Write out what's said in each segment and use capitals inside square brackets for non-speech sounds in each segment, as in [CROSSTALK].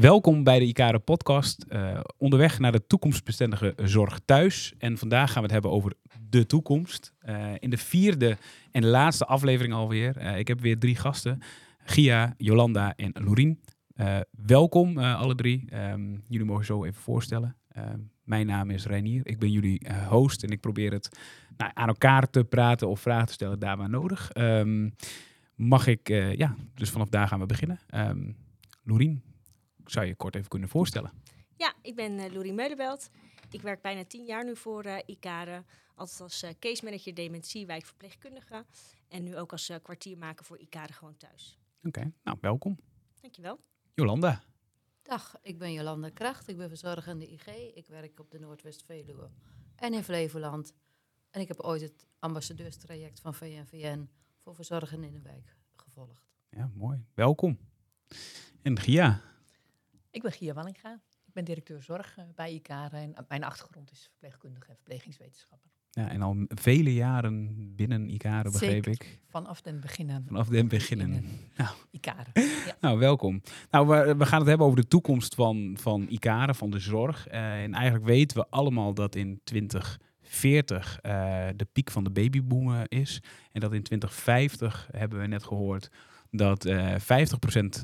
welkom bij de Icare podcast. Uh, onderweg naar de toekomstbestendige zorg thuis. En vandaag gaan we het hebben over de toekomst. Uh, in de vierde en laatste aflevering alweer. Uh, ik heb weer drie gasten. Gia, Jolanda en Lorien. welkom alle drie. Um, jullie mogen zo even voorstellen. Ehm, mijn naam is Reinier. Ik ben jullie host en ik probeer het nou, aan elkaar te praten of vragen te stellen daar waar nodig. Um, mag ik, ja, dus vanaf daar gaan we beginnen. Lorien, zou je kort even kunnen voorstellen? Ja, ik ben uh, Lorien Meulenbelt. Ik werk bijna tien jaar nu voor uh, ICARE. Altijd als uh, case manager dementie, wijkverpleegkundige. En nu ook als kwartiermaker voor ICARE gewoon thuis. Oké, nou welkom. Dankjewel. Jolanda. Dag, ik ben Jolanda Kracht. Ik ben verzorgende IG. Ik werk op de Noordwest-Veluwe en in Flevoland. En ik heb ooit het ambassadeurstraject van VNVN voor verzorgen in de wijk gevolgd. Ja, mooi. Welkom. En Gia. Ik ben Gia Wallinga. Ik ben directeur zorg eh, bij ICAR en mijn achtergrond is verpleegkundige en verplegingswetenschapper. Ja, en al vele jaren binnen ICARE, begreep ik. Vanaf den beginnen. Vanaf den beginnen. Nou, ICARE. Ja. Nou, welkom. Nou, we, we, gaan het hebben over de toekomst van, van ICARE, van de zorg. Uh, en eigenlijk weten we allemaal dat in 2040 uh, de piek van de babyboomen is. En dat in 2050, hebben we net gehoord, dat uh, 50%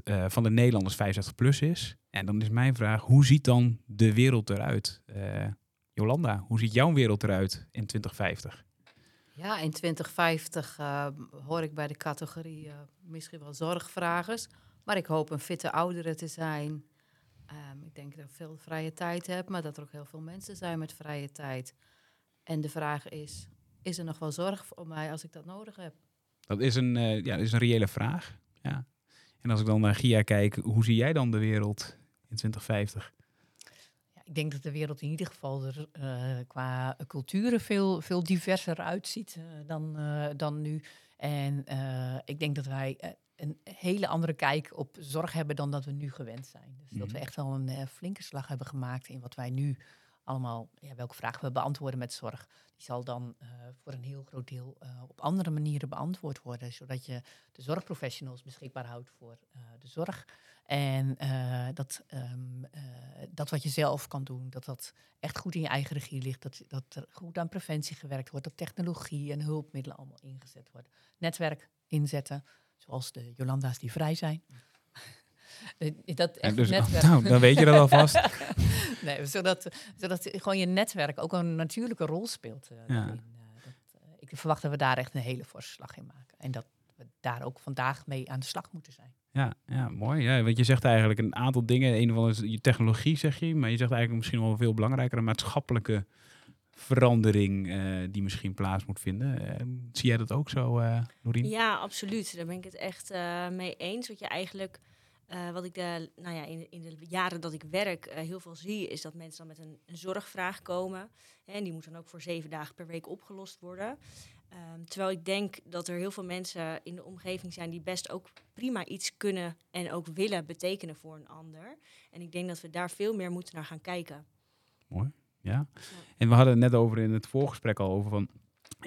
uh, van de Nederlanders 65 plus is. En dan is mijn vraag, hoe ziet dan de wereld eruit? Uh, Jolanda, hoe ziet jouw wereld eruit in 2050? Ja, in 2050 uh, hoor ik bij de categorie misschien wel zorgvragers. Maar ik hoop een fitte ouderen te zijn. Um, ik denk dat ik veel vrije tijd heb, maar dat er ook heel veel mensen zijn met vrije tijd. En de vraag is, is er nog wel zorg voor mij als ik dat nodig heb? Dat is een, uh, ja, is een reële vraag. Ja. En als ik dan naar Gia kijk, hoe zie jij dan de wereld in 2050? Ja, ik denk dat de wereld in ieder geval er uh, qua culturen veel, veel diverser uitziet uh, dan, dan nu. En ik denk dat wij een hele andere kijk op zorg hebben dan dat we nu gewend zijn. Dus mm. dat we mhm. echt wel een flinke slag hebben gemaakt in wat wij nu allemaal, ja, welke vragen we beantwoorden met zorg, die zal dan uh, voor een heel groot deel uh, op andere manieren beantwoord worden, zodat je de zorgprofessionals beschikbaar houdt voor uh, de zorg. En dat, um, dat wat je zelf kan doen, dat dat echt goed in je eigen regie ligt, dat, dat er goed aan preventie gewerkt wordt, dat technologie en hulpmiddelen allemaal ingezet worden. Netwerk inzetten, zoals de Jolanda's die vrij zijn. Dat echt dus, netwerk. [LAUGHS] Nou, dan weet je dat alvast. [LAUGHS] nee, zodat, zodat gewoon je netwerk ook een natuurlijke rol speelt. Uh, ja. dat, uh, ik verwacht dat we daar echt een hele forse slag in maken. En dat we daar ook vandaag mee aan de slag moeten zijn. Ja, ja mooi. Ja, want je zegt eigenlijk een aantal dingen. Een van de je technologie, zeg je. Maar je zegt eigenlijk misschien wel veel belangrijker... een maatschappelijke verandering uh, die misschien plaats moet vinden. Uh, zie jij dat ook zo, uh, Norien? Ja, absoluut. Daar ben ik het echt mee eens. Wat je eigenlijk uh, wat ik de, nou ja, in, in, de jaren dat ik werk uh, heel veel zie, is dat mensen dan met een, een zorgvraag komen. Hè, en die moet dan ook voor zeven dagen per week opgelost worden. Um, terwijl ik denk dat er heel veel mensen in de omgeving zijn die best ook prima iets kunnen en ook willen betekenen voor een ander. En ik denk dat we daar veel meer moeten naar gaan kijken. Mooi, ja. ja. En we hadden het net over in het voorgesprek al over van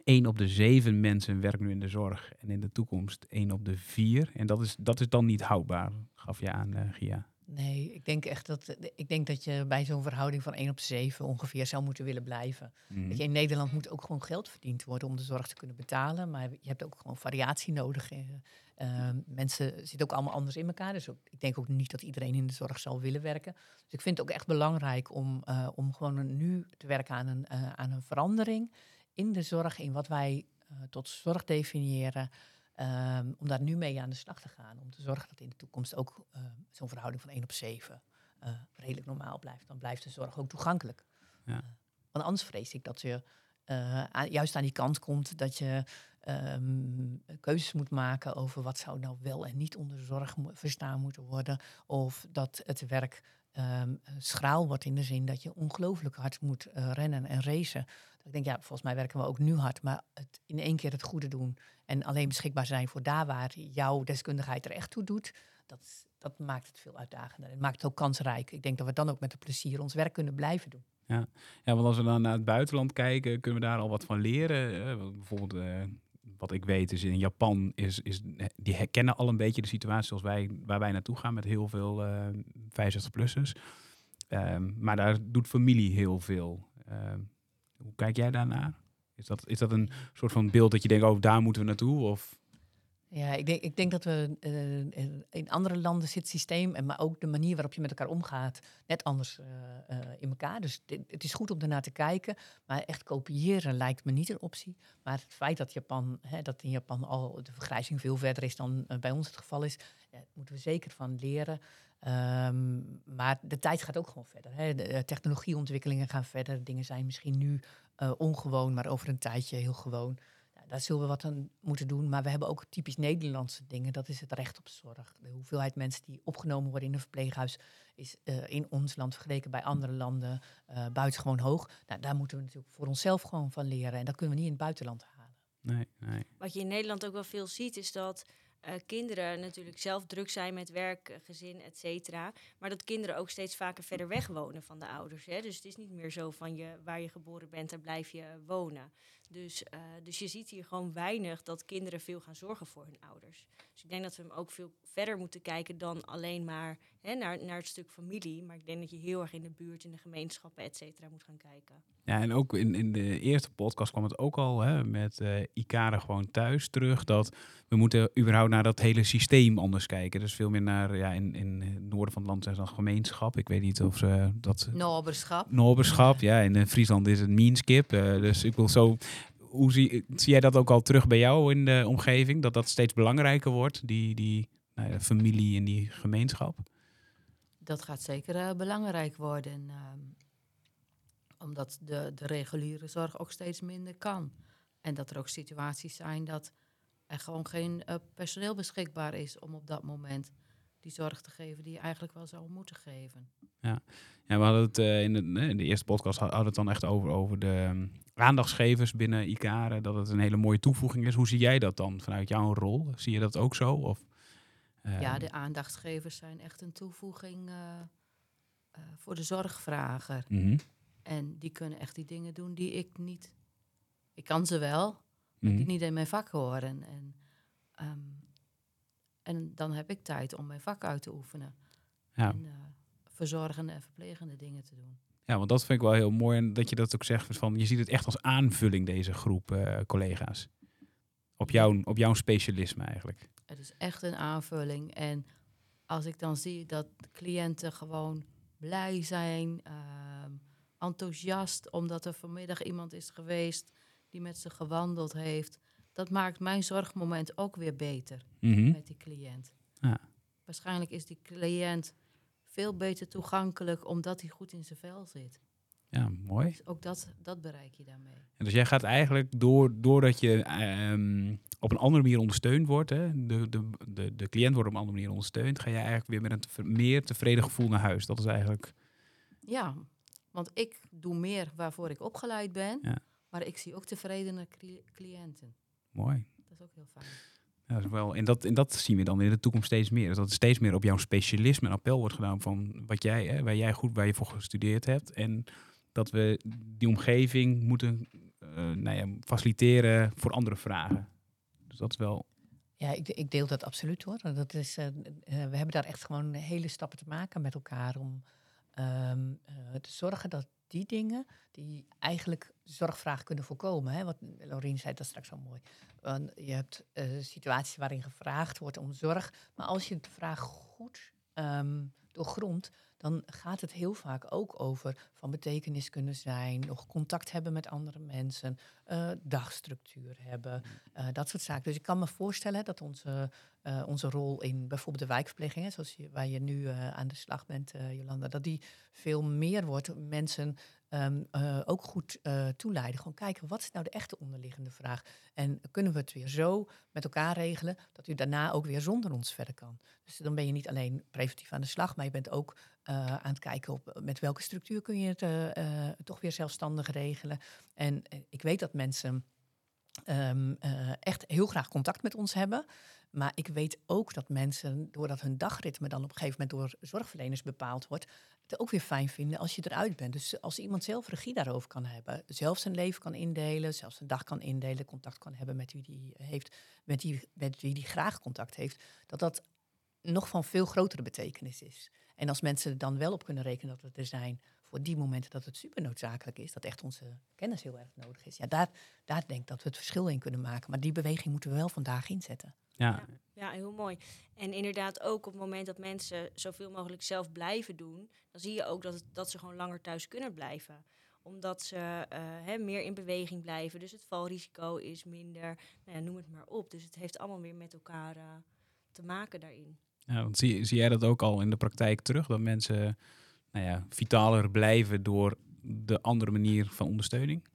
één op de zeven mensen werkt nu in de zorg. En in de toekomst één op de vier. En dat is, dat is dan niet houdbaar, gaf je aan, uh, Gia. Nee, ik denk echt dat, ik denk dat je bij zo'n verhouding van 1 op 7 ongeveer zou moeten willen blijven. Mm. je, in Nederland moet ook gewoon geld verdiend worden om de zorg te kunnen betalen. Maar je hebt ook gewoon variatie nodig. Uh, mensen zitten ook allemaal anders in elkaar. Dus ook, ik denk ook niet dat iedereen in de zorg zal willen werken. Dus ik vind het ook echt belangrijk om, uh, om gewoon nu te werken aan een, uh, aan een verandering in de zorg, in wat wij uh, tot zorg definiëren, um, om daar nu mee aan de slag te gaan. Om te zorgen dat in de toekomst ook uh, zo'n verhouding van 1 op 7 uh, eh, redelijk normaal blijft. Dan blijft de zorg ook toegankelijk. Ja. want anders vrees ik dat je aan, juist aan die kant komt dat je um, keuzes moet maken over wat zou nou wel en niet onder zorg verstaan moeten worden. Of dat het werk um, schraal wordt in de zin dat je ongelooflijk hard moet rennen en racen ik denk, ja, volgens mij werken we ook nu hard, maar het in één keer het goede doen en alleen beschikbaar zijn voor daar waar jouw deskundigheid er echt toe doet, dat, dat maakt het veel uitdagender. Het maakt het ook kansrijk. Ik denk dat we dan ook met de plezier ons werk kunnen blijven doen. Ja. ja, want als we dan naar het buitenland kijken, kunnen we daar al wat van leren. bijvoorbeeld uh, wat ik weet is in Japan, is, is, die herkennen al een beetje de situatie zoals wij, waar wij naartoe gaan met heel veel uh, 65-plussers. Um, maar daar doet familie heel veel. Um, hoe kijk jij daarnaar? Is dat, is dat een soort van beeld dat je denkt, oh, daar moeten we naartoe? Of? Ja, ik denk, ik denk dat we uh, in andere landen zit het systeem, en maar ook de manier waarop je met elkaar omgaat, net anders uh, in elkaar. Dus het is goed om ernaar te kijken, maar echt kopiëren lijkt me niet een optie. Maar het feit dat, Japan, hè, dat in Japan al de vergrijzing veel verder is dan bij ons het geval is, ja, moeten we zeker van leren. Um, maar de tijd gaat ook gewoon verder. Hè. De technologieontwikkelingen gaan verder. Dingen zijn misschien nu ongewoon, maar over een tijdje heel gewoon daar zullen we wat aan moeten doen. Maar we hebben ook typisch Nederlandse dingen. Dat is het recht op zorg. De hoeveelheid mensen die opgenomen worden in een verpleeghuis is uh, in ons land vergeleken bij andere landen uh, buitengewoon hoog. Nou, daar moeten we natuurlijk voor onszelf gewoon van leren. En dat kunnen we niet in het buitenland halen. Nee, nee. Wat je in Nederland ook wel veel ziet, is dat uh, kinderen natuurlijk zelf druk zijn met werk, gezin, et cetera. Maar dat kinderen ook steeds vaker verder weg wonen van de ouders. Hè? Dus het is niet meer zo van je, waar je geboren bent, daar blijf je wonen. Dus, uh, dus je ziet hier gewoon weinig dat kinderen veel gaan zorgen voor hun ouders. Dus ik denk dat we hem ook veel verder moeten kijken dan alleen maar hè, naar, naar het stuk familie. Maar ik denk dat je heel erg in de buurt, in de gemeenschappen, et cetera, moet gaan kijken. Ja, en ook in, in de eerste podcast kwam het ook al hè, met uh, Ikare gewoon thuis terug. Dat we moeten überhaupt naar dat hele systeem anders kijken. Dus veel meer naar, ja, in, in het noorden van het land zijn ze dan gemeenschap. Ik weet niet of ze dat... Noberschap. Noberschap, ja. In Friesland is het meanskip. Uh, dus ik wil zo hoe zie, zie jij dat ook al terug bij jou in de omgeving? Dat dat steeds belangrijker wordt, die, die nou familie en die gemeenschap? Dat gaat zeker uh, belangrijk worden. Uh, omdat de, de reguliere zorg ook steeds minder kan. En dat er ook situaties zijn dat er gewoon geen uh, personeel beschikbaar is om op dat moment die zorg te geven die je eigenlijk wel zou moeten geven. Ja, ja we hadden het uh, in, de, in de eerste podcast hadden het dan echt over, over de um, aandachtsgevers binnen ICARE, dat het een hele mooie toevoeging is. Hoe zie jij dat dan vanuit jouw rol? Zie je dat ook zo? Of, uh, ja, de aandachtsgevers zijn echt een toevoeging uh, voor de zorgvrager. Mm -hmm. En die kunnen echt die dingen doen die ik niet... Ik kan ze wel, maar mm -hmm. die niet in mijn vak horen. En, um, en dan heb ik tijd om mijn vak uit te oefenen. Ja. En uh, verzorgende en verplegende dingen te doen. Ja, want dat vind ik wel heel mooi. En dat je dat ook zegt van je ziet het echt als aanvulling, deze groep uh, collega's. Op jouw, op jouw specialisme eigenlijk. Het is echt een aanvulling. En als ik dan zie dat cliënten gewoon blij zijn, uh, enthousiast, omdat er vanmiddag iemand is geweest die met ze gewandeld heeft dat maakt mijn zorgmoment ook weer beter mm -hmm. met die cliënt. Ja. Waarschijnlijk is die cliënt veel beter toegankelijk omdat hij goed in zijn vel zit. Ja, mooi. Dus ook dat, dat bereik je daarmee. En dus jij gaat eigenlijk, door, doordat je um, op een andere manier ondersteund wordt, hè, de, de, de, de cliënt wordt op een andere manier ondersteund, ga jij eigenlijk weer met een te, meer tevreden gevoel naar huis. Dat is eigenlijk... Ja, want ik doe meer waarvoor ik opgeleid ben, ja. maar ik zie ook tevredene cliënten. Mooi. Dat is ook heel fijn. Ja, dat is wel, en, dat, en dat zien we dan in de toekomst steeds meer. Dus dat er steeds meer op jouw specialisme een appel wordt gedaan van wat jij, hè, waar jij goed, waar je voor gestudeerd hebt. En dat we die omgeving moeten uh, nou ja, faciliteren voor andere vragen. Dus dat is wel. Ja, ik, ik deel dat absoluut hoor. Dat is, uh, we hebben daar echt gewoon hele stappen te maken met elkaar om um, uh, te zorgen dat die dingen die eigenlijk zorgvraag kunnen voorkomen. Hè? Wat Lorien zei dat straks al mooi. Want je hebt uh, situaties waarin gevraagd wordt om zorg. Maar als je de vraag goed um, doorgrondt, dan gaat het heel vaak ook over van betekenis kunnen zijn, nog contact hebben met andere mensen, uh, dagstructuur hebben, uh, dat soort zaken. Dus ik kan me voorstellen dat onze, uh, onze rol in bijvoorbeeld de wijkverpleging, hè, zoals je, waar je nu aan de slag bent, Jolanda, dat die veel meer wordt. Mensen Um, uh, ook goed uh, toeleiden. Gewoon kijken, wat is nou de echte onderliggende vraag? En kunnen we het weer zo met elkaar regelen dat u daarna ook weer zonder ons verder kan? Dus dan ben je niet alleen preventief aan de slag, maar je bent ook uh, aan het kijken op met welke structuur kun je het toch weer zelfstandig regelen. En ik weet dat mensen um, echt heel graag contact met ons hebben. Maar ik weet ook dat mensen, doordat hun dagritme dan op een gegeven moment door zorgverleners bepaald wordt, het ook weer fijn vinden als je eruit bent. Dus als iemand zelf regie daarover kan hebben, zelf zijn leven kan indelen, zelf zijn dag kan indelen, contact kan hebben met wie die heeft, met, die, met wie die graag contact heeft, dat dat nog van veel grotere betekenis is. En als mensen er dan wel op kunnen rekenen dat we er zijn voor die momenten dat het super noodzakelijk is, dat echt onze kennis heel erg nodig is. Ja, daar, daar denk ik dat we het verschil in kunnen maken. Maar die beweging moeten we wel vandaag inzetten. Ja. ja, heel mooi. En inderdaad ook op het moment dat mensen zoveel mogelijk zelf blijven doen, dan zie je ook dat, het, dat ze gewoon langer thuis kunnen blijven omdat ze uh, meer in beweging blijven. Dus het valrisico is minder. Nou ja, noem het maar op. Dus het heeft allemaal weer met elkaar uh, te maken daarin. Want zie, zie jij dat ook al in de praktijk terug? Dat mensen nou ja, vitaler blijven door de andere manier van ondersteuning?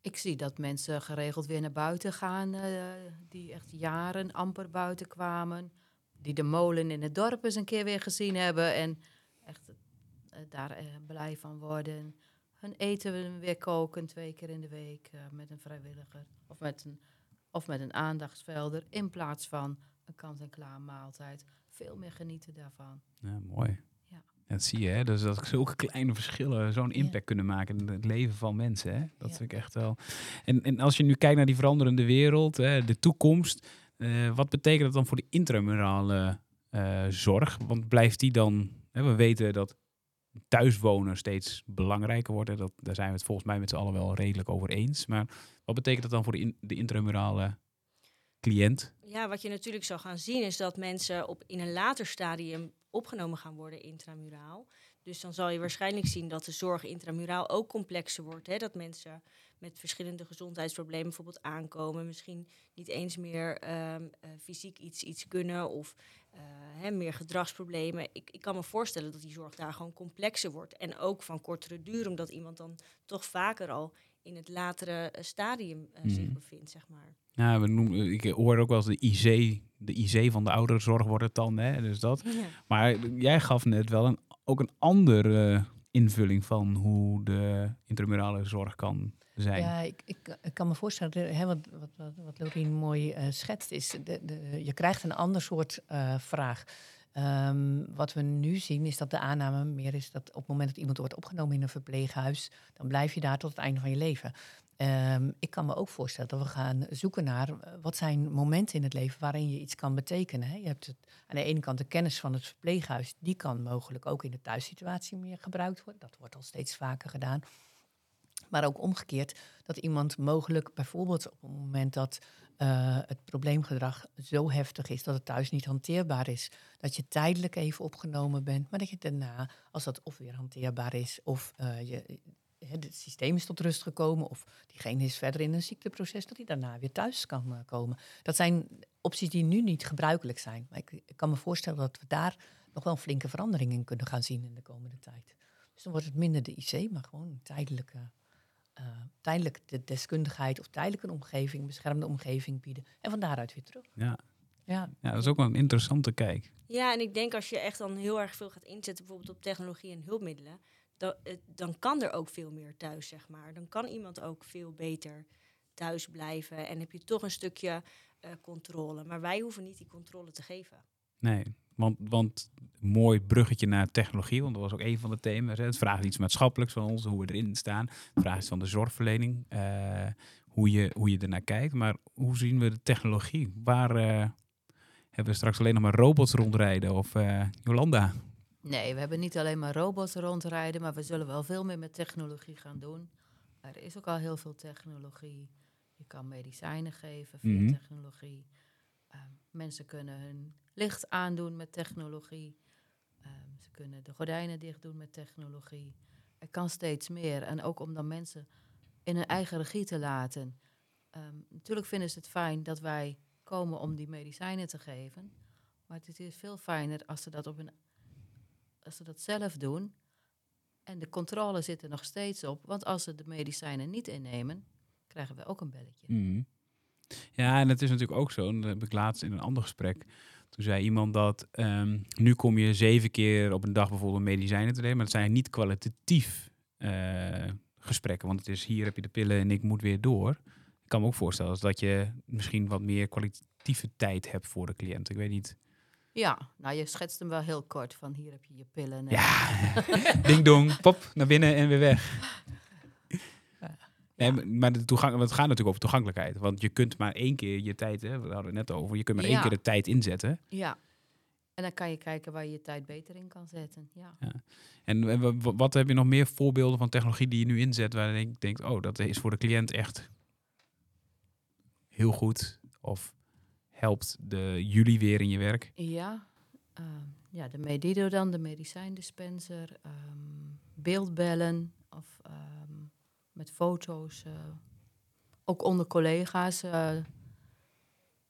Ik zie dat mensen geregeld weer naar buiten gaan, uh, die echt jaren amper buiten kwamen. Die de molen in het dorp eens een keer weer gezien hebben en echt uh, daar uh, blij van worden. Hun eten weer koken twee keer in de week met een vrijwilliger of met een, of met een aandachtsvelder in plaats van een kant-en-klaar maaltijd. Veel meer genieten daarvan. Ja, mooi. Dat zie je, hè? Dus dat zulke kleine verschillen zo'n impact kunnen maken in het leven van mensen. Hè? Dat vind ik echt wel. En, en als je nu kijkt naar die veranderende wereld, hè, de toekomst, uh, wat betekent dat dan voor de intramurale uh, zorg? Want blijft die dan, hè, we weten dat thuiswonen steeds belangrijker wordt. Dat, daar zijn we het volgens mij met z'n allen wel redelijk over eens. Maar wat betekent dat dan voor de, in, de intramurale cliënt? Ja, wat je natuurlijk zal gaan zien is dat mensen op, in een later stadium opgenomen gaan worden intramuraal. Dus dan zal je waarschijnlijk zien dat de zorg intramuraal ook complexer wordt. Hè? Dat mensen met verschillende gezondheidsproblemen bijvoorbeeld aankomen. Misschien niet eens meer um, uh, fysiek iets, iets kunnen of uh, hè, meer gedragsproblemen. Ik, ik kan me voorstellen dat die zorg daar gewoon complexer wordt. En ook van kortere duur, omdat iemand dan toch vaker al in het latere eh, stadium uh, zich bevindt, zeg maar. Ja, we noemen, ik hoor ook wel eens de IC, de IC van de ouderenzorg wordt het dan, hè? Dus dat. Ja. Maar jij gaf net wel een, ook een andere invulling van hoe de intramurale zorg kan zijn. Ja, ik, ik, ik kan me voorstellen, hè, wat, wat, wat, wat Lorien mooi uh, schetst, is de, de, je krijgt een ander soort uh, vraag. Um, wat we nu zien is dat de aanname meer is dat op het moment dat iemand wordt opgenomen in een verpleeghuis, dan blijf je daar tot het einde van je leven. Um, ik kan me ook voorstellen dat we gaan zoeken naar wat zijn momenten in het leven waarin je iets kan betekenen. Hè? Je hebt het, aan de ene kant de kennis van het verpleeghuis, die kan mogelijk ook in de thuissituatie meer gebruikt worden. Dat wordt al steeds vaker gedaan. Maar ook omgekeerd, dat iemand mogelijk bijvoorbeeld op het moment dat uh, het probleemgedrag zo heftig is dat het thuis niet hanteerbaar is, dat je tijdelijk even opgenomen bent, maar dat je daarna, als dat of weer hanteerbaar is, of uh, je, het systeem is tot rust gekomen, of diegene is verder in een ziekteproces, dat hij daarna weer thuis kan komen. Dat zijn opties die nu niet gebruikelijk zijn. Maar ik, ik, kan me voorstellen dat we daar nog wel een flinke verandering in kunnen gaan zien in de komende tijd. Dus dan wordt het minder de IC, maar gewoon een tijdelijke uh, tijdelijk de deskundigheid of tijdelijk een omgeving, een beschermde omgeving bieden. En van daaruit weer terug. Ja. Ja. ja, dat is ook wel een interessante kijk. Ja, en ik denk als je echt dan heel erg veel gaat inzetten, bijvoorbeeld op technologie en hulpmiddelen, dan, dan kan er ook veel meer thuis, zeg maar. Dan kan iemand ook veel beter thuis blijven en heb je toch een stukje uh, controle. Maar wij hoeven niet die controle te geven. Nee, want, want mooi bruggetje naar technologie, want dat was ook een van de thema's. Hè. Het vraagt iets maatschappelijks van ons, hoe we erin staan. Het vraagt iets van de zorgverlening, uh, hoe, je, hoe je ernaar kijkt. Maar hoe zien we de technologie? Waar uh, hebben we straks alleen nog maar robots rondrijden? Of uh, Jolanda? Nee, we hebben niet alleen maar robots rondrijden, maar we zullen wel veel meer met technologie gaan doen. Er is ook al heel veel technologie. Je kan medicijnen geven via mm -hmm. technologie. mensen kunnen hun licht aandoen met technologie. Um, ze kunnen de gordijnen dicht doen met technologie. Er kan steeds meer. En ook om dan mensen in hun eigen regie te laten. Um, natuurlijk vinden ze het fijn dat wij komen om die medicijnen te geven. Maar het is veel fijner als ze dat, op als ze dat zelf doen. En de controle zit er nog steeds op. Want als ze de medicijnen niet innemen, krijgen we ook een belletje. Mm. Ja, en het is natuurlijk ook zo, en dat heb ik laatst in een ander gesprek toen zei iemand dat um, nu kom je zeven keer op een dag bijvoorbeeld medicijnen te nemen, maar het zijn niet kwalitatief uh, gesprekken, want het is hier heb je de pillen en ik moet weer door. Ik kan me ook voorstellen dat je misschien wat meer kwalitatieve tijd hebt voor de cliënt. Ik weet niet Ja, nou je schetst hem wel heel kort van hier heb je je pillen. en- Ja, [LAUGHS] ding dong, pop, naar binnen en weer weg. Nee, maar- de toegang, het gaat natuurlijk over toegankelijkheid. Want je kunt maar één keer je tijd, hè, we hadden het net over, je kunt maar één Ja. keer de tijd inzetten. Ja. En dan kan je kijken waar je je tijd beter in kan zetten. Ja. En wa- wa- wat heb je nog meer voorbeelden van technologie die je nu inzet, waar je denkt, oh, dat is voor de cliënt echt heel goed? Of helpt de, jullie weer in je werk? Ja, ehm, ja, de Medido dan, de medicijndispenser, ehm, beeldbellen of ehm, met foto's. eh, ook onder collega's, eh,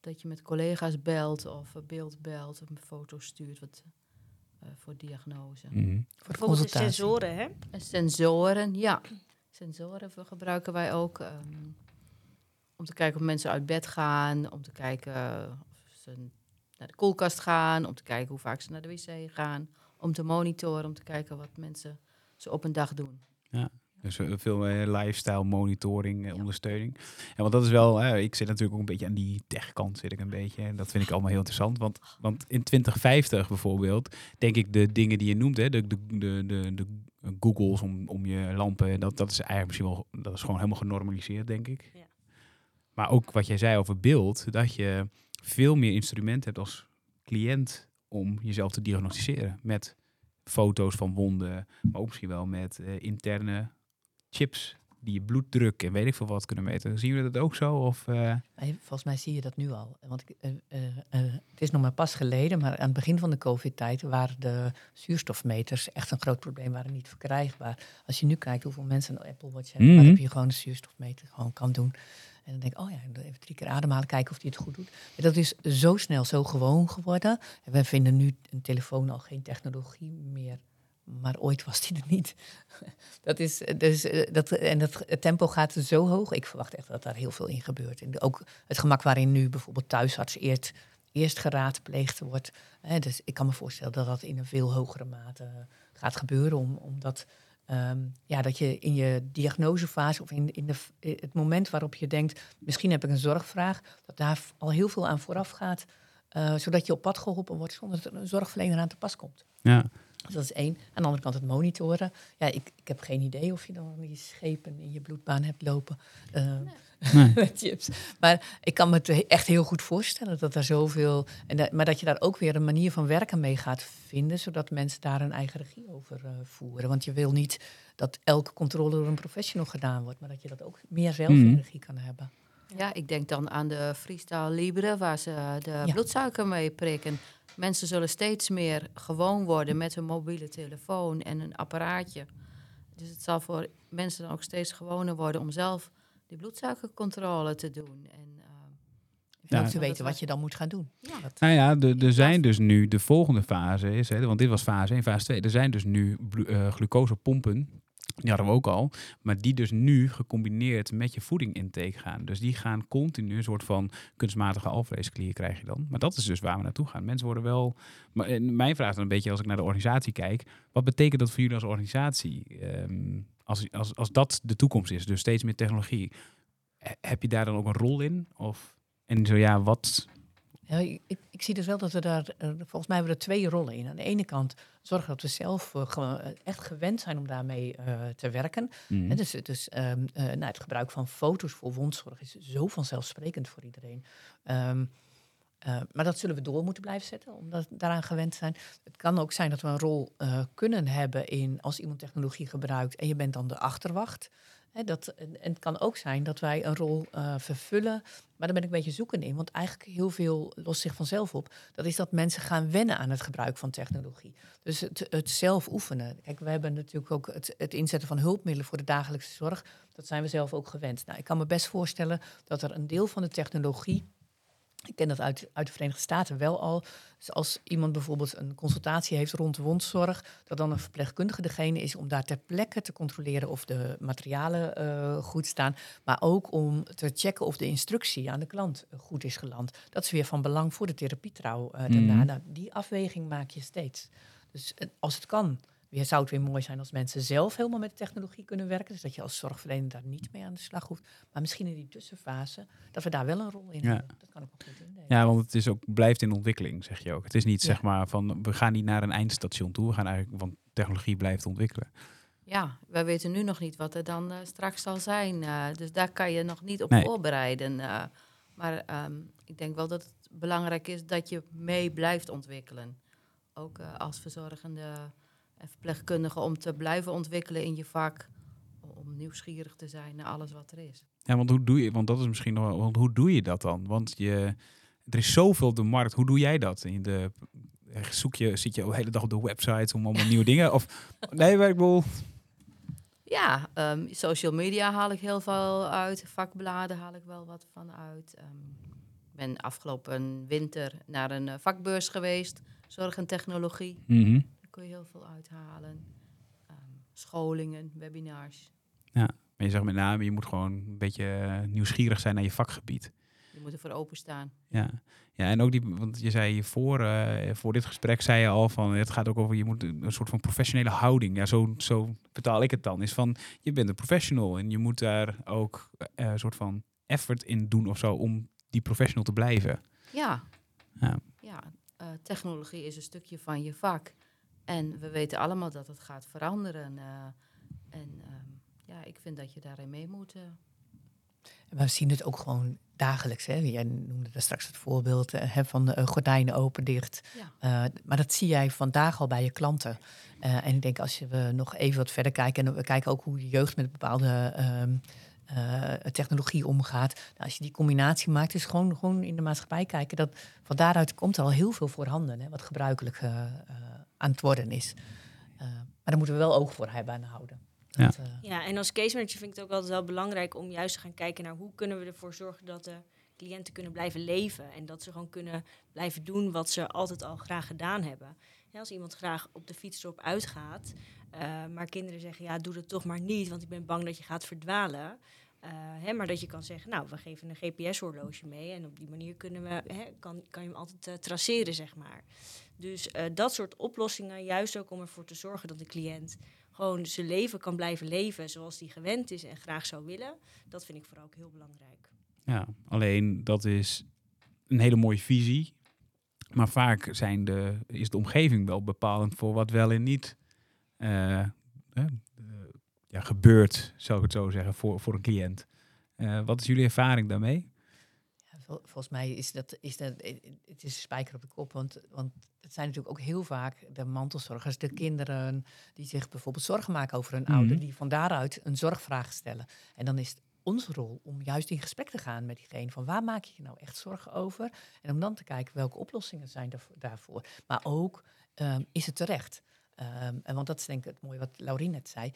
dat je met collega's belt of een beeld belt of een foto stuurt wat, eh, voor diagnose. Mhm. Voor de Bijvoorbeeld de consultatie. sensoren, hè? En sensoren, ja. Sensoren we- gebruiken wij ook ehm, om te kijken of mensen uit bed gaan, om te kijken of ze naar de koelkast gaan, om te kijken hoe vaak ze naar de wc gaan, om te monitoren, om te kijken wat mensen zo op een dag doen. Dus eh, veel eh, lifestyle monitoring, eh, Ja. ondersteuning. En want dat is wel, ik zit natuurlijk ook een beetje aan die techkant, zit ik een beetje. En dat vind ik allemaal heel interessant. Want, want in 2050 bijvoorbeeld, denk ik de dingen die je noemt, hè, de, de, de, de, de Googles om, om je lampen, dat, dat is eigenlijk misschien wel, dat is gewoon helemaal genormaliseerd, denk ik. Ja. Maar ook wat jij zei over beeld, dat je veel meer instrumenten hebt als cliënt om jezelf te diagnosticeren. Met foto's van wonden, maar ook misschien wel met interne chips die je bloeddruk en weet ik veel wat kunnen meten. Zien jullie dat ook zo? Of, eh, volgens mij zie je dat nu al. Want eh, eh, het is nog maar pas geleden, maar aan het begin van de COVID-tijd waren de zuurstofmeters echt een groot probleem, waren niet verkrijgbaar. Als je nu kijkt hoeveel mensen een Apple Watch hebben, Mhm. waarop je gewoon een zuurstofmeter gewoon kan doen. En dan denk ik, oh ja, even drie keer ademhalen, kijken of die het goed doet. En dat is zo snel, zo gewoon geworden. En we vinden nu een telefoon al geen technologie meer. Maar ooit was die er niet. Dat is, dus, eh, dat, en dat, het tempo gaat zo hoog. Ik verwacht echt dat daar heel veel in gebeurt. En ook het gemak waarin nu bijvoorbeeld thuisarts eerst, eerst geraadpleegd wordt. Hè, dus ik kan me voorstellen dat dat in een veel hogere mate gaat gebeuren. Om, omdat ehm, ja, dat je in je diagnosefase of in, in de, eh, het moment waarop je denkt... misschien heb ik een zorgvraag, dat daar al heel veel aan vooraf gaat. eh, zodat je op pad geholpen wordt zonder dat een zorgverlener aan te pas komt. ja. Dus dat is één. Aan de andere kant het monitoren. Ja, ik, ik heb geen idee of je dan die schepen in je bloedbaan hebt lopen. eh, Nee. [LAUGHS] met chips. Maar ik kan me het echt heel goed voorstellen dat er zoveel. En dat, maar dat je daar ook weer een manier van werken mee gaat vinden, zodat mensen daar een eigen regie over eh, voeren. Want je wil niet dat elke controle door een professional gedaan wordt, maar dat je dat ook meer zelf in Mhm. regie kan hebben. Ja, ik denk dan aan de Freestyle Libre, waar ze de Ja. bloedsuiker mee prikken. Mensen zullen steeds meer gewoon worden met hun mobiele telefoon en een apparaatje. Dus het zal voor mensen dan ook steeds gewoner worden om zelf die bloedsuikercontrole te doen. En, Ja. Denk ook te weten wat je dan moet gaan doen. Ja. Nou ja, er zijn dus nu, de volgende fase is, hè, want dit was fase 1, fase 2. Er zijn dus nu eh, glucosepompen, die hadden we ook al, maar die dus nu gecombineerd met je voedingintake gaan. Dus die gaan continu een soort van kunstmatige alvleesklier krijg je dan. Maar dat is dus waar we naartoe gaan. Mensen worden wel, maar mijn vraag dan een beetje als ik naar de organisatie kijk, wat betekent dat voor jullie als organisatie? Ehm, als, als, als dat de toekomst is, dus steeds meer technologie, he- heb je daar dan ook een rol in? Of, en zo ja, wat, Ja, ik, ik, zie dus wel dat we daar, eh, volgens mij hebben we er twee rollen in. Aan de ene kant zorgen dat we zelf eh, eh, echt gewend zijn om daarmee te werken. Mhm. En dus dus ehm, eh, nou, het gebruik van foto's voor wondzorg is zo vanzelfsprekend voor iedereen. Ehm, eh, maar dat zullen we door moeten blijven zetten, omdat we daaraan gewend zijn. Het kan ook zijn dat we een rol kunnen hebben in als iemand technologie gebruikt en je bent dan de achterwacht. Dat, en, het kan ook zijn dat wij een rol eh, vervullen, maar daar ben ik een beetje zoekend in. Want eigenlijk heel veel lost zich vanzelf op. Dat is dat mensen gaan wennen aan het gebruik van technologie. Dus het, het zelf oefenen. Kijk, we hebben natuurlijk ook het, het inzetten van hulpmiddelen voor de dagelijkse zorg. Dat zijn we zelf ook gewend. Nou, ik kan me best voorstellen dat er een deel van de technologie. Ik ken dat uit, uit de Verenigde Staten wel al. Dus als iemand bijvoorbeeld een consultatie heeft rond wondzorg, dat dan een verpleegkundige degene is om daar ter plekke te controleren of de materialen eh, goed staan. Maar ook om te checken of de instructie aan de klant eh, goed is geland. Dat is weer van belang voor de therapietrouw eh, daarna. Mhm. Nou, die afweging maak je steeds. Dus als het kan, weer zou het weer mooi zijn als mensen zelf helemaal met de technologie kunnen werken. Dus dat je als zorgverlener daar niet mee aan de slag hoeft. Maar misschien in die tussenfase, dat we daar wel een rol in Ja. hebben. Dat kan ik ook goed indelen. Ja, want het is ook, blijft in ontwikkeling, zeg je ook. Het is niet Ja. zeg maar van we gaan niet naar een eindstation toe. We gaan eigenlijk, want technologie blijft ontwikkelen. Ja, wij weten nu nog niet wat er dan eh, straks zal zijn. eh, dus daar kan je nog niet op Nee. voorbereiden. eh. maar ehm, ik denk wel dat het belangrijk is dat je mee blijft ontwikkelen. Ook eh, als verzorgende en verpleegkundige om te blijven ontwikkelen in je vak. Om nieuwsgierig te zijn naar alles wat er is. Ja, want hoe doe je, want dat is misschien nog want hoe doe je dat dan? Want je, er is zoveel op de markt. Hoe doe jij dat? In de, zoek je, zit je de hele dag op de websites om allemaal nieuwe dingen? Of [LAUGHS] nee, bedoel, Ja, ehm, social media haal ik heel veel uit. Vakbladen haal ik wel wat van uit. Ik ben afgelopen winter naar een eh, vakbeurs geweest. Zorg en technologie. mhm. Daar kun je heel veel uithalen. Ehm, scholingen, webinars. maar je zegt met name, je moet gewoon een beetje eh, nieuwsgierig zijn naar je vakgebied. Je moet ervoor openstaan. Ja. ja, en ook die, want je zei voor, eh, voor dit gesprek, zei je al van, het gaat ook over, je moet een soort van professionele houding. Ja, zo, zo vertaal ik het dan. Is van, je bent een professional en je moet daar ook eh, een soort van effort in doen of zo om die professional te blijven. Ja, Ja. ja technologie is een stukje van je vak. En we weten allemaal dat het gaat veranderen. eh, en ehm, ja, ik vind dat je daarin mee moet. eh. Maar we zien het ook gewoon dagelijks. Hè? Jij noemde daar straks het voorbeeld eh, hè, van eh, gordijnen open, dicht. Ja. Eh, maar dat zie jij vandaag al bij je klanten. Eh, en ik denk als je we nog even wat verder kijken... en we kijken ook hoe de jeugd met bepaalde ehm, eh, technologie omgaat. Nou, als je die combinatie maakt, is gewoon, gewoon in de maatschappij kijken... dat van daaruit komt al heel veel voorhanden... Hè, wat gebruikelijk eh, eh, aan het worden is. Eh, maar daar moeten we wel oog voor hebben en houden. Ja. Dat, eh, Ja, en als case manager vind ik het ook altijd wel belangrijk om juist te gaan kijken naar hoe kunnen we ervoor zorgen dat de cliënten kunnen blijven leven. En dat ze gewoon kunnen blijven doen wat ze altijd al graag gedaan hebben. Ja, als iemand graag op de fiets erop uitgaat, eh, maar kinderen zeggen ja, doe dat toch maar niet, want ik ben bang dat je gaat verdwalen. Eh, hè, maar dat je kan zeggen, nou, we geven een GPS-horloge mee en op die manier kunnen we, hè, kan, kan je hem altijd eh, traceren, zeg maar. Dus dat soort oplossingen, juist ook om ervoor te zorgen dat de cliënt gewoon zijn leven kan blijven leven zoals hij gewend is en graag zou willen. Dat vind ik vooral ook heel belangrijk. Ja, alleen dat is een hele mooie visie. Maar vaak zijn de, is de omgeving wel bepalend voor wat wel en niet ja, gebeurt, zou ik het zo zeggen, voor, voor een cliënt. Eh, wat is jullie ervaring daarmee? Volgens mij is dat, is dat eh, het is een spijker op de kop. Want, want het zijn natuurlijk ook heel vaak de mantelzorgers, de kinderen die zich bijvoorbeeld zorgen maken over hun Mhm. ouder, die van daaruit een zorgvraag stellen. En dan is het onze rol om juist in gesprek te gaan met diegene van waar maak je je nou echt zorgen over? En om dan te kijken welke oplossingen zijn daarvoor. Maar ook, ehm, is het terecht? Ehm, en want dat is denk ik het mooie wat Laurien net zei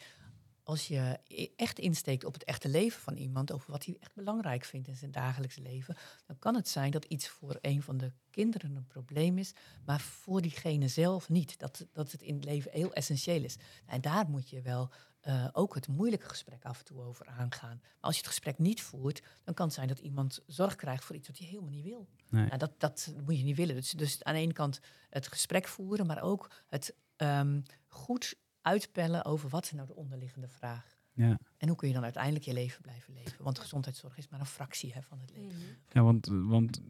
als je i- echt insteekt op het echte leven van iemand, over wat hij echt belangrijk vindt in zijn dagelijks leven, dan kan het zijn dat iets voor een van de kinderen een probleem is, maar voor diegene zelf niet. Dat, dat het in het leven heel essentieel is. En daar moet je wel eh, ook het moeilijke gesprek af en toe over aangaan. Maar als je het gesprek niet voert, dan kan het zijn dat iemand zorg krijgt voor iets wat hij helemaal niet wil. Nee. Nou, dat, dat moet je niet willen. Dus, dus aan de ene kant het gesprek voeren, maar ook het ehm, goed uitpellen over wat is nou de onderliggende vraag. Ja. En hoe kun je dan uiteindelijk je leven blijven leven? Want gezondheidszorg is maar een fractie hè, van het leven. Ja, want, want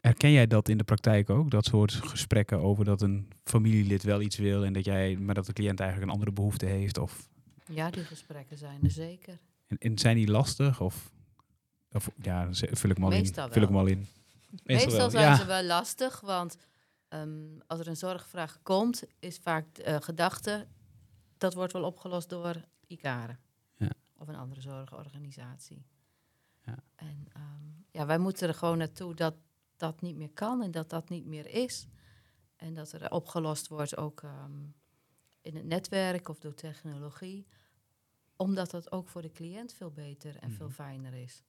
herken jij dat in de praktijk ook? Dat soort gesprekken over dat een familielid wel iets wil en dat jij, maar dat de cliënt eigenlijk een andere behoefte heeft? Of, Ja, die gesprekken zijn er zeker. en, en zijn die lastig? Of, of ja, vul ik hem al Meestal in. Vul ik wel. hem al in. Meestal, wel, zijn ja. ze wel lastig, want ehm, als er een zorgvraag komt, is vaak de eh, gedachte dat wordt wel opgelost door ICARE Ja. of een andere zorgorganisatie. Ja. En ehm, ja, wij moeten er gewoon naartoe dat dat niet meer kan en dat dat niet meer is. En dat er opgelost wordt ook ehm, in het netwerk of door technologie. Omdat dat ook voor de cliënt veel beter en veel Mhm. fijner is.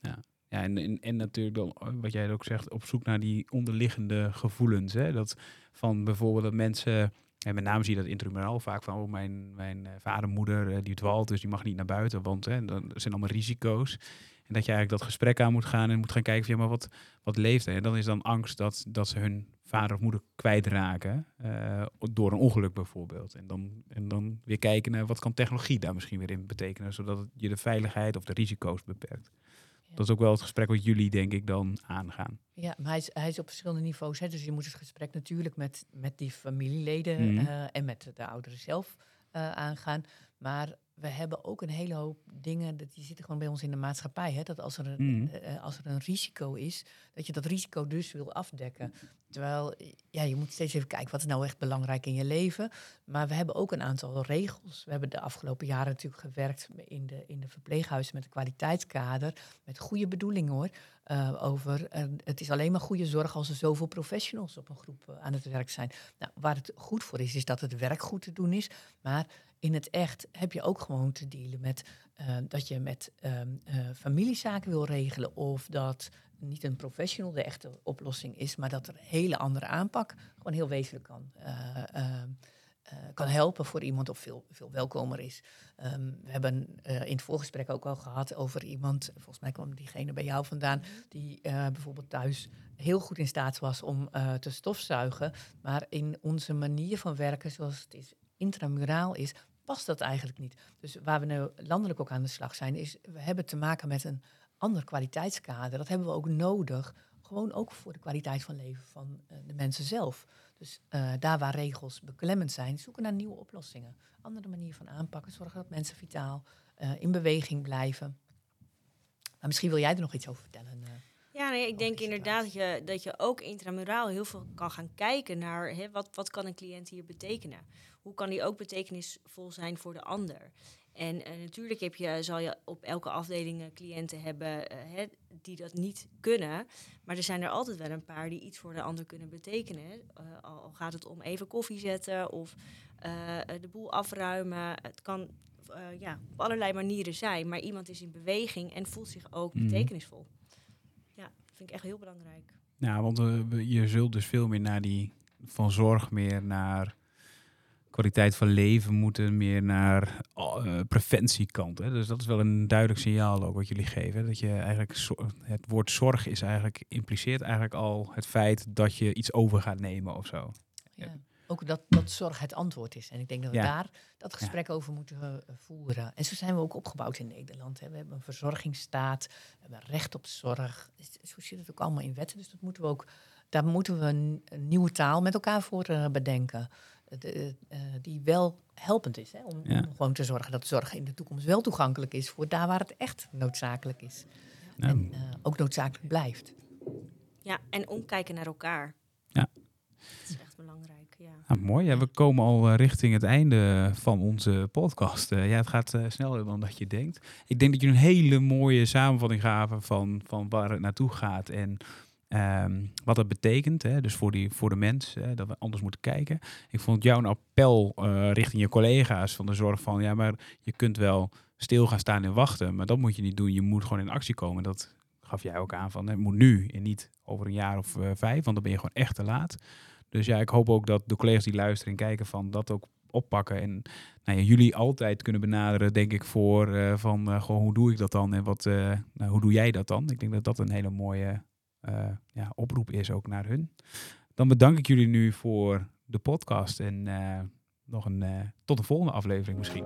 Ja, en, en, en natuurlijk dan, eh, wat jij ook zegt, op zoek naar die onderliggende gevoelens. Hè? Dat van bijvoorbeeld dat mensen, en met name zie je dat intramuraal vaak van, oh, mijn, mijn eh, vader, moeder, eh, die dwalt, dus die mag niet naar buiten, want hè, er zijn allemaal risico's. En dat je eigenlijk dat gesprek aan moet gaan en moet gaan kijken van, ja, maar wat, wat leeft er? En dan is dan angst dat, dat ze hun vader of moeder kwijtraken uh, door een ongeluk bijvoorbeeld. En dan, en dan weer kijken naar wat kan technologie daar misschien weer in betekenen, zodat je de veiligheid of de risico's beperkt. Dat is ook wel het gesprek wat jullie, denk ik, dan aangaan. Ja, maar hij is, hij is op verschillende niveaus. Hè. Dus je moet het gesprek natuurlijk met, met die familieleden Mhm. eh, en met de ouderen zelf eh, aangaan. Maar we hebben ook een hele hoop dingen, dat die zitten gewoon bij ons in de maatschappij. Hè? Dat als er, een, Mhm. eh, als er een risico is, dat je dat risico dus wil afdekken. Terwijl, eh, ja, je moet steeds even kijken, wat is nou echt belangrijk in je leven? Maar we hebben ook een aantal regels. We hebben de afgelopen jaren natuurlijk gewerkt in de, in de verpleeghuizen met een kwaliteitskader. Met goede bedoelingen hoor. eh, over eh, het is alleen maar goede zorg als er zoveel professionals op een groep eh, aan het werk zijn. Nou, waar het goed voor is, is dat het werk goed te doen is. Maar in het echt heb je ook gewoon te dealen met eh, dat je met ehm, eh, familiezaken wil regelen. Of dat niet een professional de echte oplossing is, maar dat er een hele andere aanpak gewoon heel wezenlijk kan, eh, ehm, eh, kan helpen voor iemand of veel, veel welkomer is. Ehm, we hebben in het voorgesprek ook al gehad over iemand, volgens mij kwam diegene bij jou vandaan, die bijvoorbeeld thuis heel goed in staat was om te stofzuigen. Maar in onze manier van werken, zoals het is, intramuraal is, past dat eigenlijk niet. Dus waar we nu landelijk ook aan de slag zijn, is we hebben te maken met een ander kwaliteitskader. Dat hebben we ook nodig, gewoon ook voor de kwaliteit van leven van eh, de mensen zelf. Dus eh, daar waar regels beklemmend zijn, zoeken naar nieuwe oplossingen. Andere manier van aanpakken, zorgen dat mensen vitaal eh, in beweging blijven. Maar misschien wil jij er nog iets over vertellen. Ja, nee, ik denk inderdaad dat je, dat je ook intramuraal heel veel kan gaan kijken naar hè, wat, wat kan een cliënt hier betekenen. Hoe kan die ook betekenisvol zijn voor de ander. En eh, natuurlijk heb je, zal je op elke afdeling eh, cliënten hebben eh, hè, die dat niet kunnen. Maar er zijn er altijd wel een paar die iets voor de ander kunnen betekenen. Al gaat het om even koffie zetten of de boel afruimen. Het kan ja, op allerlei manieren zijn. Maar iemand is in beweging en voelt zich ook Mhm. betekenisvol. Ja, dat vind ik echt heel belangrijk. Ja, want je zult dus veel meer naar die van zorg meer naar kwaliteit van leven moeten, meer naar oh, eh, preventiekant. Hè? Dus dat is wel een duidelijk signaal ook wat jullie geven. Dat je eigenlijk het woord zorg is eigenlijk impliceert eigenlijk al het feit dat je iets over gaat nemen of zo. Ja. Ook dat, dat zorg het antwoord is. En ik denk dat we Ja. daar dat gesprek over moeten eh, voeren. En zo zijn we ook opgebouwd in Nederland. Hè. We hebben een verzorgingsstaat, we hebben recht op zorg. Dus Zo zit het ook allemaal in wetten. Dus dat moeten we ook, daar moeten we een, een nieuwe taal met elkaar voor eh, bedenken. De, eh, die wel helpend is. Hè, om, Ja. om gewoon te zorgen dat zorg in de toekomst wel toegankelijk is voor daar waar het echt noodzakelijk is. En eh, ook noodzakelijk blijft. Ja, en omkijken naar elkaar. Ja. Dat is echt belangrijk, ja. Nou, mooi. Ja, we komen al eh, richting het einde van onze podcast. Ja, het gaat eh, sneller dan dat je denkt. Ik denk dat jullie een hele mooie samenvatting gaven van, van waar het naartoe gaat en ehm, wat het betekent. Hè? Dus voor, die, voor de mens, hè, dat we anders moeten kijken. Ik vond jou een appel eh, richting je collega's van de zorg van... ja, maar je kunt wel stil gaan staan en wachten, maar dat moet je niet doen. Je moet gewoon in actie komen. Dat gaf jij ook aan van, het moet nu en niet over een jaar of eh, vijf, want dan ben je gewoon echt te laat. Dus ja, ik hoop ook dat de collega's die luisteren en kijken van dat ook oppakken. En nou ja, jullie altijd kunnen benaderen, denk ik, voor eh, van gewoon hoe doe ik dat dan en wat, nou, hoe doe jij dat dan? Ik denk dat dat een hele mooie ja, oproep is ook naar hun. Dan bedank ik jullie nu voor de podcast en eh, nog een eh, tot de volgende aflevering misschien.